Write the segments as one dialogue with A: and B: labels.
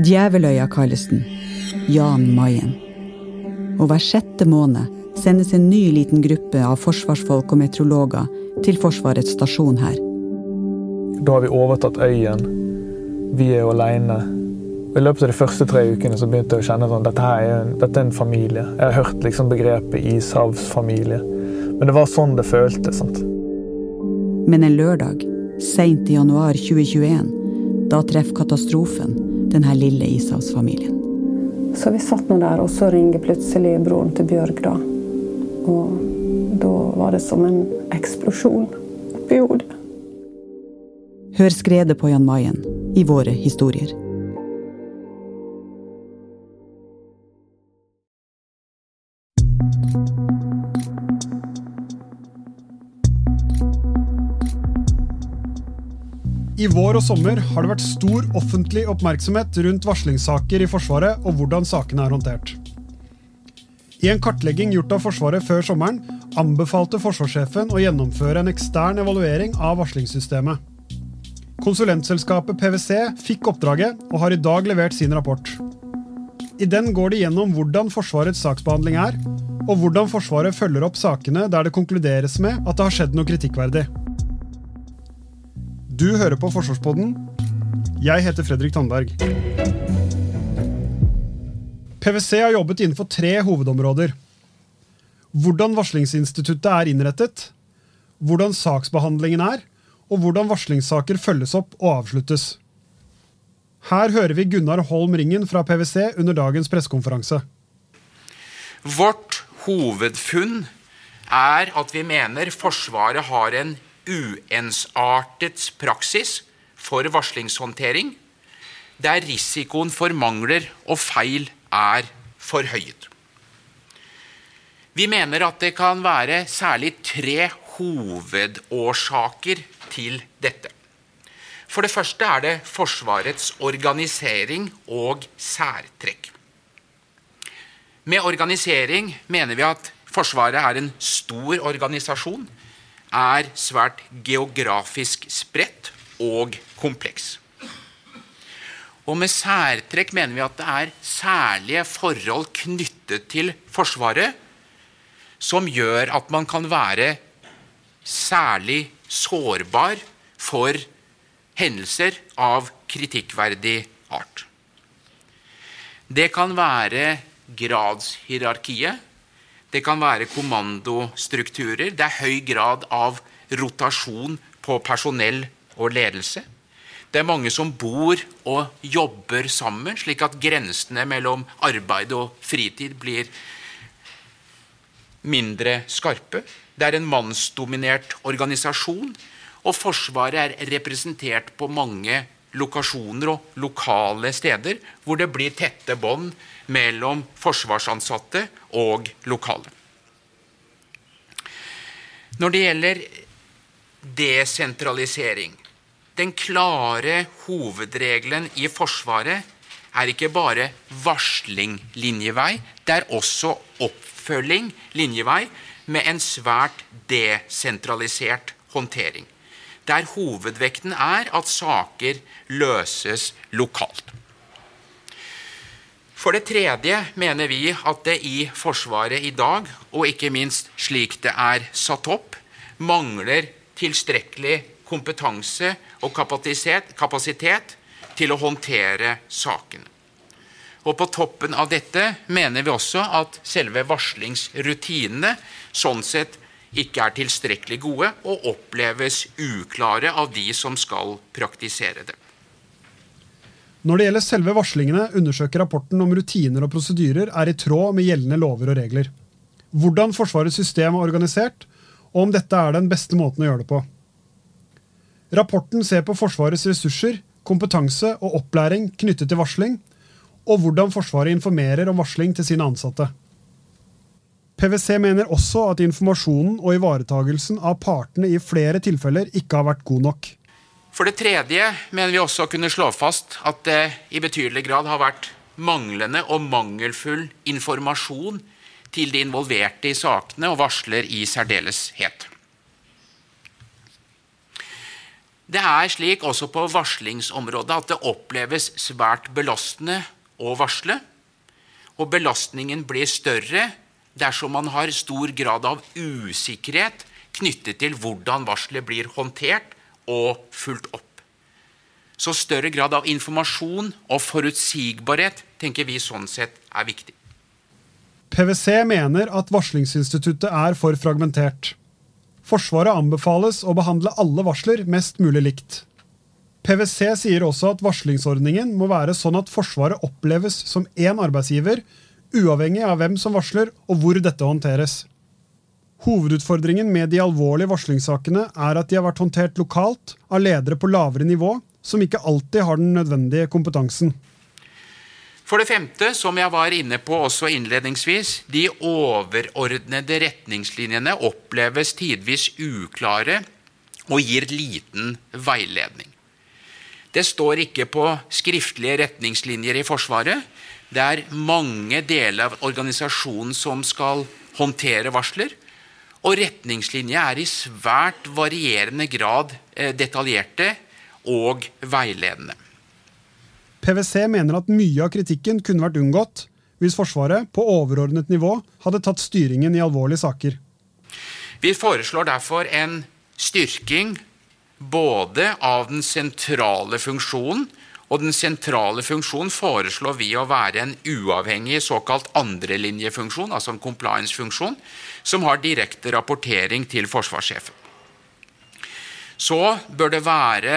A: Djeveløya kalles den. Jan Mayen. Og hver sjette måned sendes en ny liten gruppe av forsvarsfolk og meteorologer til Forsvarets stasjon her.
B: Da har vi overtatt øyen. Vi er jo aleine. I løpet av de første tre ukene så begynte jeg å kjenne at dette, er en, dette er en familie. Jeg har hørt liksom begrepet ishavsfamilie. Men det var sånn det føltes. sant?
A: Men en lørdag, seint i januar 2021, da treffer katastrofen denne lille ishavsfamilien.
C: Så vi satt nå der, og så ringer plutselig broren til Bjørg, da. Og da var det som en eksplosjon oppi hodet.
A: Hør skredet på Jan Mayen i våre historier.
D: I vår og sommer har det vært stor offentlig oppmerksomhet rundt varslingssaker i Forsvaret og hvordan sakene er håndtert. I en kartlegging gjort av Forsvaret før sommeren anbefalte forsvarssjefen å gjennomføre en ekstern evaluering av varslingssystemet. Konsulentselskapet PwC fikk oppdraget og har i dag levert sin rapport. I den går de gjennom hvordan Forsvarets saksbehandling er, og hvordan Forsvaret følger opp sakene der det konkluderes med at det har skjedd noe kritikkverdig. Du hører på Forsvarspodden. Jeg heter Fredrik Tandberg. PwC har jobbet innenfor tre hovedområder. Hvordan varslingsinstituttet er innrettet, hvordan saksbehandlingen er, og hvordan varslingssaker følges opp og avsluttes. Her hører vi Gunnar Holm Ringen fra PwC under dagens pressekonferanse.
E: Vårt hovedfunn er at vi mener Forsvaret har en uensartet praksis for varslingshåndtering, der risikoen for mangler og feil er forhøyet. Vi mener at det kan være særlig tre hovedårsaker til dette. For det første er det Forsvarets organisering og særtrekk. Med organisering mener vi at Forsvaret er en stor organisasjon er svært geografisk spredt og kompleks. Og med særtrekk mener vi at det er særlige forhold knyttet til Forsvaret som gjør at man kan være særlig sårbar for hendelser av kritikkverdig art. Det kan være gradshierarkiet det kan være kommandostrukturer. Det er høy grad av rotasjon på personell og ledelse. Det er mange som bor og jobber sammen, slik at grensene mellom arbeid og fritid blir mindre skarpe. Det er en mannsdominert organisasjon, og Forsvaret er representert på mange lokasjoner og lokale steder hvor det blir tette bånd mellom forsvarsansatte og lokale. Når det gjelder desentralisering Den klare hovedregelen i Forsvaret er ikke bare varsling linjevei, det er også oppfølging linjevei med en svært desentralisert håndtering. Der hovedvekten er at saker løses lokalt. For det tredje mener vi at det i Forsvaret i dag, og ikke minst slik det er satt opp, mangler tilstrekkelig kompetanse og kapasitet, kapasitet til å håndtere sakene. Og På toppen av dette mener vi også at selve varslingsrutinene sånn sett ikke er tilstrekkelig gode og oppleves uklare av de som skal praktisere det.
D: Når det gjelder selve varslingene, undersøker rapporten om rutiner og prosedyrer er i tråd med gjeldende lover og regler. Hvordan Forsvarets system er organisert, og om dette er den beste måten å gjøre det på. Rapporten ser på Forsvarets ressurser, kompetanse og opplæring knyttet til varsling, og hvordan Forsvaret informerer om varsling til sine ansatte. PwC mener også at informasjonen og ivaretagelsen av partene i flere tilfeller ikke har vært god nok.
E: For det tredje mener vi også å kunne slå fast at det i betydelig grad har vært manglende og mangelfull informasjon til de involverte i sakene, og varsler i særdeleshet. Det er slik også på varslingsområdet at det oppleves svært belastende å varsle. Og belastningen blir større dersom man har stor grad av usikkerhet knyttet til hvordan varselet blir håndtert og fulgt opp. Så større grad av informasjon og forutsigbarhet tenker vi sånn sett er viktig.
D: PwC mener at varslingsinstituttet er for fragmentert. Forsvaret anbefales å behandle alle varsler mest mulig likt. PwC sier også at varslingsordningen må være sånn at Forsvaret oppleves som én arbeidsgiver, uavhengig av hvem som varsler og hvor dette håndteres. Hovedutfordringen med de alvorlige varslingssakene er at de har vært håndtert lokalt av ledere på lavere nivå, som ikke alltid har den nødvendige kompetansen.
E: For det femte, som jeg var inne på også innledningsvis, de overordnede retningslinjene oppleves tidvis uklare og gir liten veiledning. Det står ikke på skriftlige retningslinjer i Forsvaret. Det er mange deler av organisasjonen som skal håndtere varsler. Og retningslinjer er i svært varierende grad eh, detaljerte og veiledende.
D: PwC mener at mye av kritikken kunne vært unngått hvis Forsvaret på overordnet nivå hadde tatt styringen i alvorlige saker.
E: Vi foreslår derfor en styrking både av den sentrale funksjonen, og den sentrale funksjonen foreslår vi å være en uavhengig såkalt andrelinjefunksjon, altså en compliance-funksjon, som har direkte rapportering til forsvarssjefen. Så bør det være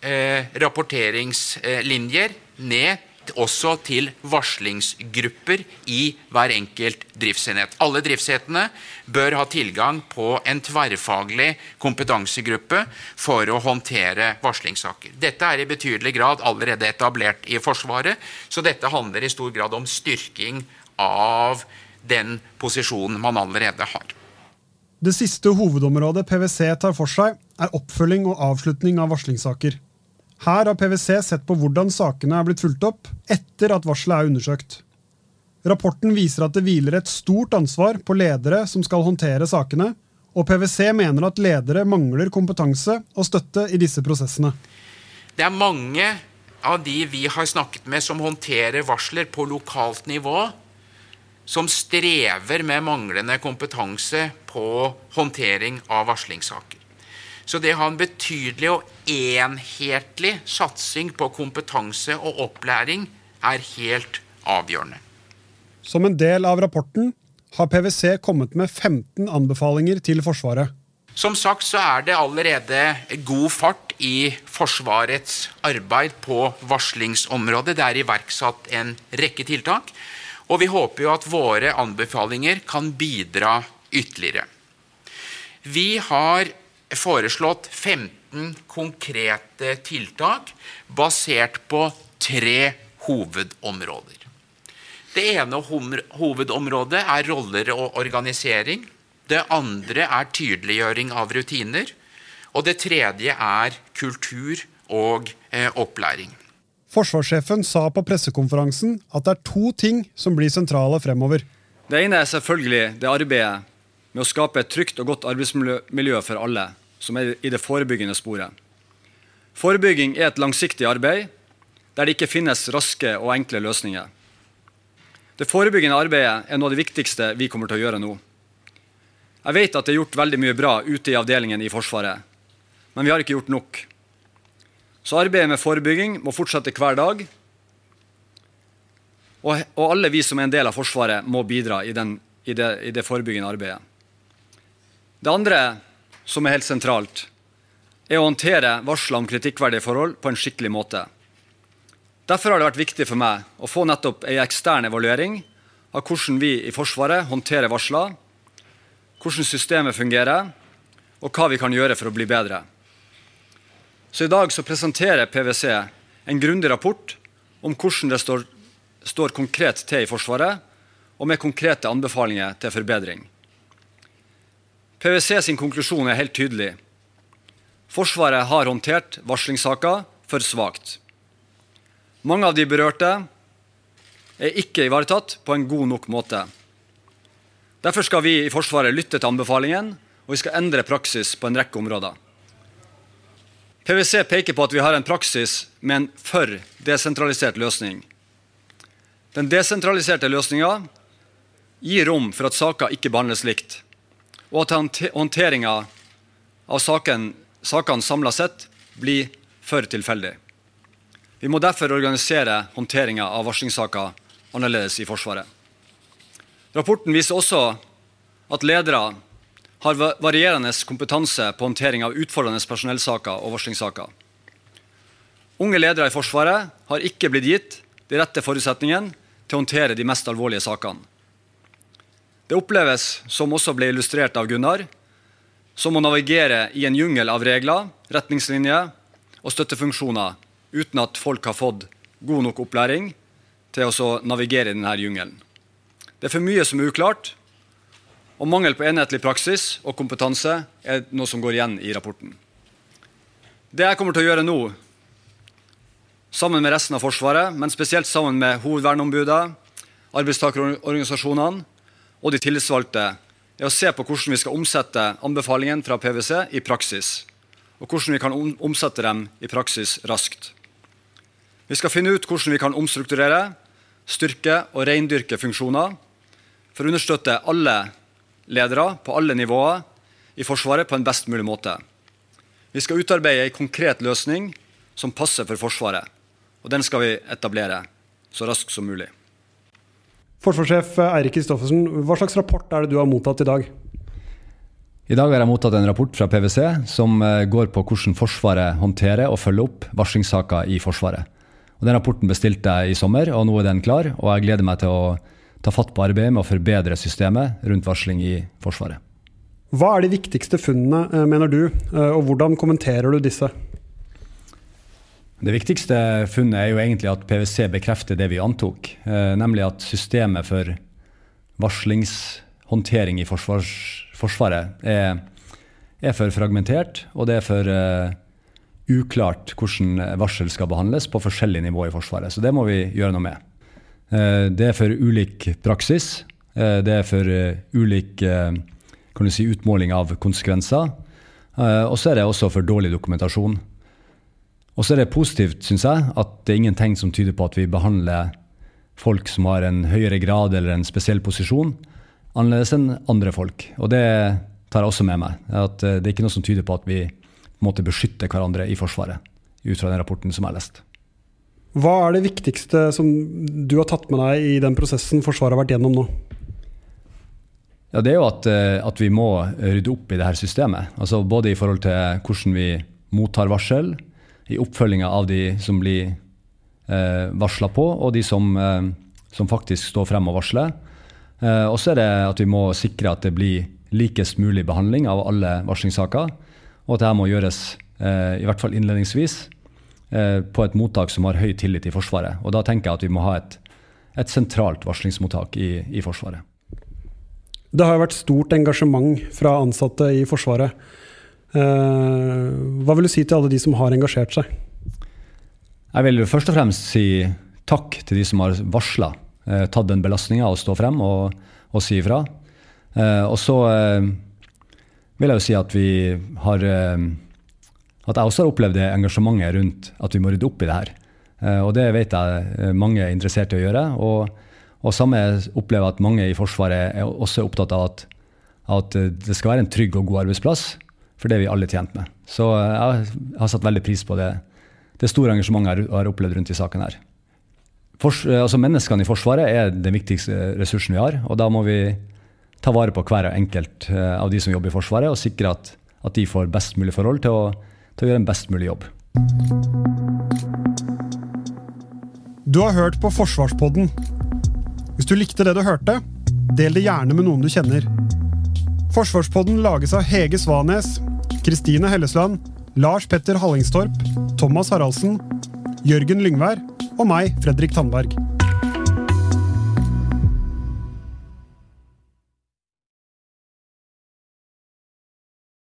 E: eh, rapporteringslinjer ned også til varslingsgrupper i hver enkelt driftsenhet. Alle driftsenhetene bør ha tilgang på en tverrfaglig kompetansegruppe for å håndtere varslingssaker. Dette er i betydelig grad allerede etablert i Forsvaret, så dette handler i stor grad om styrking av den posisjonen man allerede har.
D: Det siste hovedområdet PwC tar for seg, er oppfølging og avslutning av varslingssaker. Her har PwC sett på hvordan sakene er blitt fulgt opp etter at varselet er undersøkt. Rapporten viser at det hviler et stort ansvar på ledere som skal håndtere sakene, og PwC mener at ledere mangler kompetanse og støtte i disse prosessene.
E: Det er mange av de vi har snakket med som håndterer varsler på lokalt nivå, som strever med manglende kompetanse på håndtering av varslingssaker. Så det å ha en betydelig og enhetlig satsing på kompetanse og opplæring er helt avgjørende.
D: Som en del av rapporten har PwC kommet med 15 anbefalinger til Forsvaret.
E: Som sagt så er det allerede god fart i Forsvarets arbeid på varslingsområdet. Det er iverksatt en rekke tiltak. Og vi håper jo at våre anbefalinger kan bidra ytterligere. Vi har foreslått 15 konkrete tiltak basert på tre hovedområder. Det ene hovedområdet er roller og organisering. Det andre er tydeliggjøring av rutiner. Og det tredje er kultur og eh, opplæring.
D: Forsvarssjefen sa på pressekonferansen at det er to ting som blir sentrale fremover.
F: Det ene er selvfølgelig det arbeidet med å skape et trygt og godt arbeidsmiljø for alle, som er i det forebyggende sporet. Forebygging er et langsiktig arbeid der det ikke finnes raske og enkle løsninger. Det forebyggende arbeidet er noe av det viktigste vi kommer til å gjøre nå. Jeg vet at det er gjort veldig mye bra ute i avdelingen i Forsvaret, men vi har ikke gjort nok. Så arbeidet med forebygging må fortsette hver dag. Og, alle vi som er en del av Forsvaret, må bidra i, den, i, det, i det forebyggende arbeidet. Det andre, som er helt sentralt, er å håndtere varsler om kritikkverdige forhold på en skikkelig måte. Derfor har det vært viktig for meg å få nettopp en ekstern evaluering av hvordan vi i Forsvaret håndterer varsler, hvordan systemet fungerer, og hva vi kan gjøre for å bli bedre. Så I dag så presenterer PwC en grundig rapport om hvordan det står, står konkret til i Forsvaret, og med konkrete anbefalinger til forbedring. PwC sin konklusjon er helt tydelig. Forsvaret har håndtert varslingssaker for svakt. Mange av de berørte er ikke ivaretatt på en god nok måte. Derfor skal vi i Forsvaret lytte til anbefalingen, og vi skal endre praksis på en rekke områder.
G: PwC peker på at vi har en praksis med en for desentralisert løsning. Den desentraliserte løsninga gir rom for at saker ikke behandles likt, og at håndteringa av saken, sakene samla sett blir for tilfeldig. Vi må derfor organisere håndteringa av varslingssaker annerledes i Forsvaret. Rapporten viser også at ledere har varierende kompetanse på håndtering av utfordrende personellsaker og varslingssaker. Unge ledere i Forsvaret har ikke blitt gitt de rette forutsetningene til å håndtere de mest alvorlige sakene. Det oppleves, som også ble illustrert av Gunnar, som å navigere i en jungel av regler, retningslinjer og støttefunksjoner uten at folk har fått god nok opplæring til å navigere i denne jungelen. Det er for mye som er uklart, og mangel på enhetlig praksis og kompetanse er noe som går igjen i rapporten. Det jeg kommer til å gjøre nå, sammen med resten av Forsvaret, men spesielt sammen med hovedverneombudet, arbeidstakerorganisasjonene og de tillitsvalgte, er å se på hvordan vi skal omsette anbefalingene fra PwC i praksis, og hvordan vi kan omsette dem i praksis raskt. Vi skal finne ut hvordan vi kan omstrukturere, styrke og reindyrke funksjoner for å understøtte alle ledere på alle nivåer i Forsvaret på en best mulig måte. Vi skal utarbeide en konkret løsning som passer for Forsvaret. Og den skal vi etablere så raskt som mulig.
D: Forsvarssjef Eirik Kristoffersen, hva slags rapport er det du har mottatt i dag?
F: I dag har jeg mottatt en rapport fra PwC som eh, går på hvordan Forsvaret håndterer og følger opp varslingssaker i Forsvaret. Og Den rapporten bestilte jeg i sommer, og nå er den klar. og Jeg gleder meg til å ta fatt på arbeidet med å forbedre systemet rundt varsling i Forsvaret.
D: Hva er de viktigste funnene, eh, mener du, eh, og hvordan kommenterer du disse?
F: Det viktigste funnet er jo egentlig at PwC bekrefter det vi antok, eh, nemlig at systemet for varslingshåndtering i forsvars, Forsvaret er, er, for fragmentert, og det er for uh, uklart hvordan varsel skal behandles på forskjellige nivå i Forsvaret. Så det må vi gjøre noe med. Uh, det er for ulik praksis. Uh, det er for ulik si, utmåling av konsekvenser. Og så er det også for dårlig dokumentasjon. Og så er det positivt, syns jeg, at det er ingen tegn som tyder på at vi behandler folk som har en høyere grad eller en spesiell posisjon, annerledes enn andre folk. Og det tar jeg også med meg. At det er ikke noe som tyder på at vi på en måte beskytter hverandre i Forsvaret, ut fra den rapporten som jeg har lest.
D: Hva er det viktigste som du har tatt med deg i den prosessen Forsvaret har vært gjennom nå?
F: Ja, Det er jo at, eh, at, vi må rydde opp i det her systemet. Altså Både i forhold til hvordan vi mottar varsel, i oppfølginga av de som blir eh, varsla på, og de som, eh, som, faktisk står frem og varsler. Eh, og så er det at vi må sikre at det blir likest mulig behandling av alle varslingssaker. Og at dette må gjøres, eh, i hvert fall innledningsvis, Eh, på et mottak som har høy tillit i Forsvaret. Og Da tenker jeg at vi må ha et, et sentralt varslingsmottak i, i, Forsvaret.
D: Det har jo vært stort engasjement fra ansatte i Forsvaret. Eh, hva vil du si til alle de som har engasjert seg?
F: Jeg vil først og fremst si takk til de som har varsla, eh, tatt den belastninga å stå frem og, og si ifra. Og så vil jeg jo si at vi har at jeg også har opplevd det engasjementet rundt at vi må rydde opp i det her. Eh, og det vet jeg eh, mange er interessert i å gjøre. Og, og samme opplever jeg at mange i Forsvaret er også opptatt av at, at, det skal være en trygg og god arbeidsplass, for det er vi alle tjent med. Så eh, jeg har satt veldig pris på det, det store engasjementet jeg har opplevd rundt i saken her. Fors, altså Menneskene i Forsvaret er den viktigste ressursen vi har. og da må vi ta vare på hver enkelt av de som jobber i Forsvaret, og sikre at, at de får best mulig forhold til å til å gjøre en best mulig jobb.
D: Du har hørt på Forsvarspodden. Hvis du likte det du hørte, del det gjerne med noen du kjenner. Forsvarspodden lages av Hege Svanes, Kristine Hellesland, Lars Petter Hallingstorp, Thomas Haraldsen, Jørgen Lyngvær og meg, Fredrik Tandberg.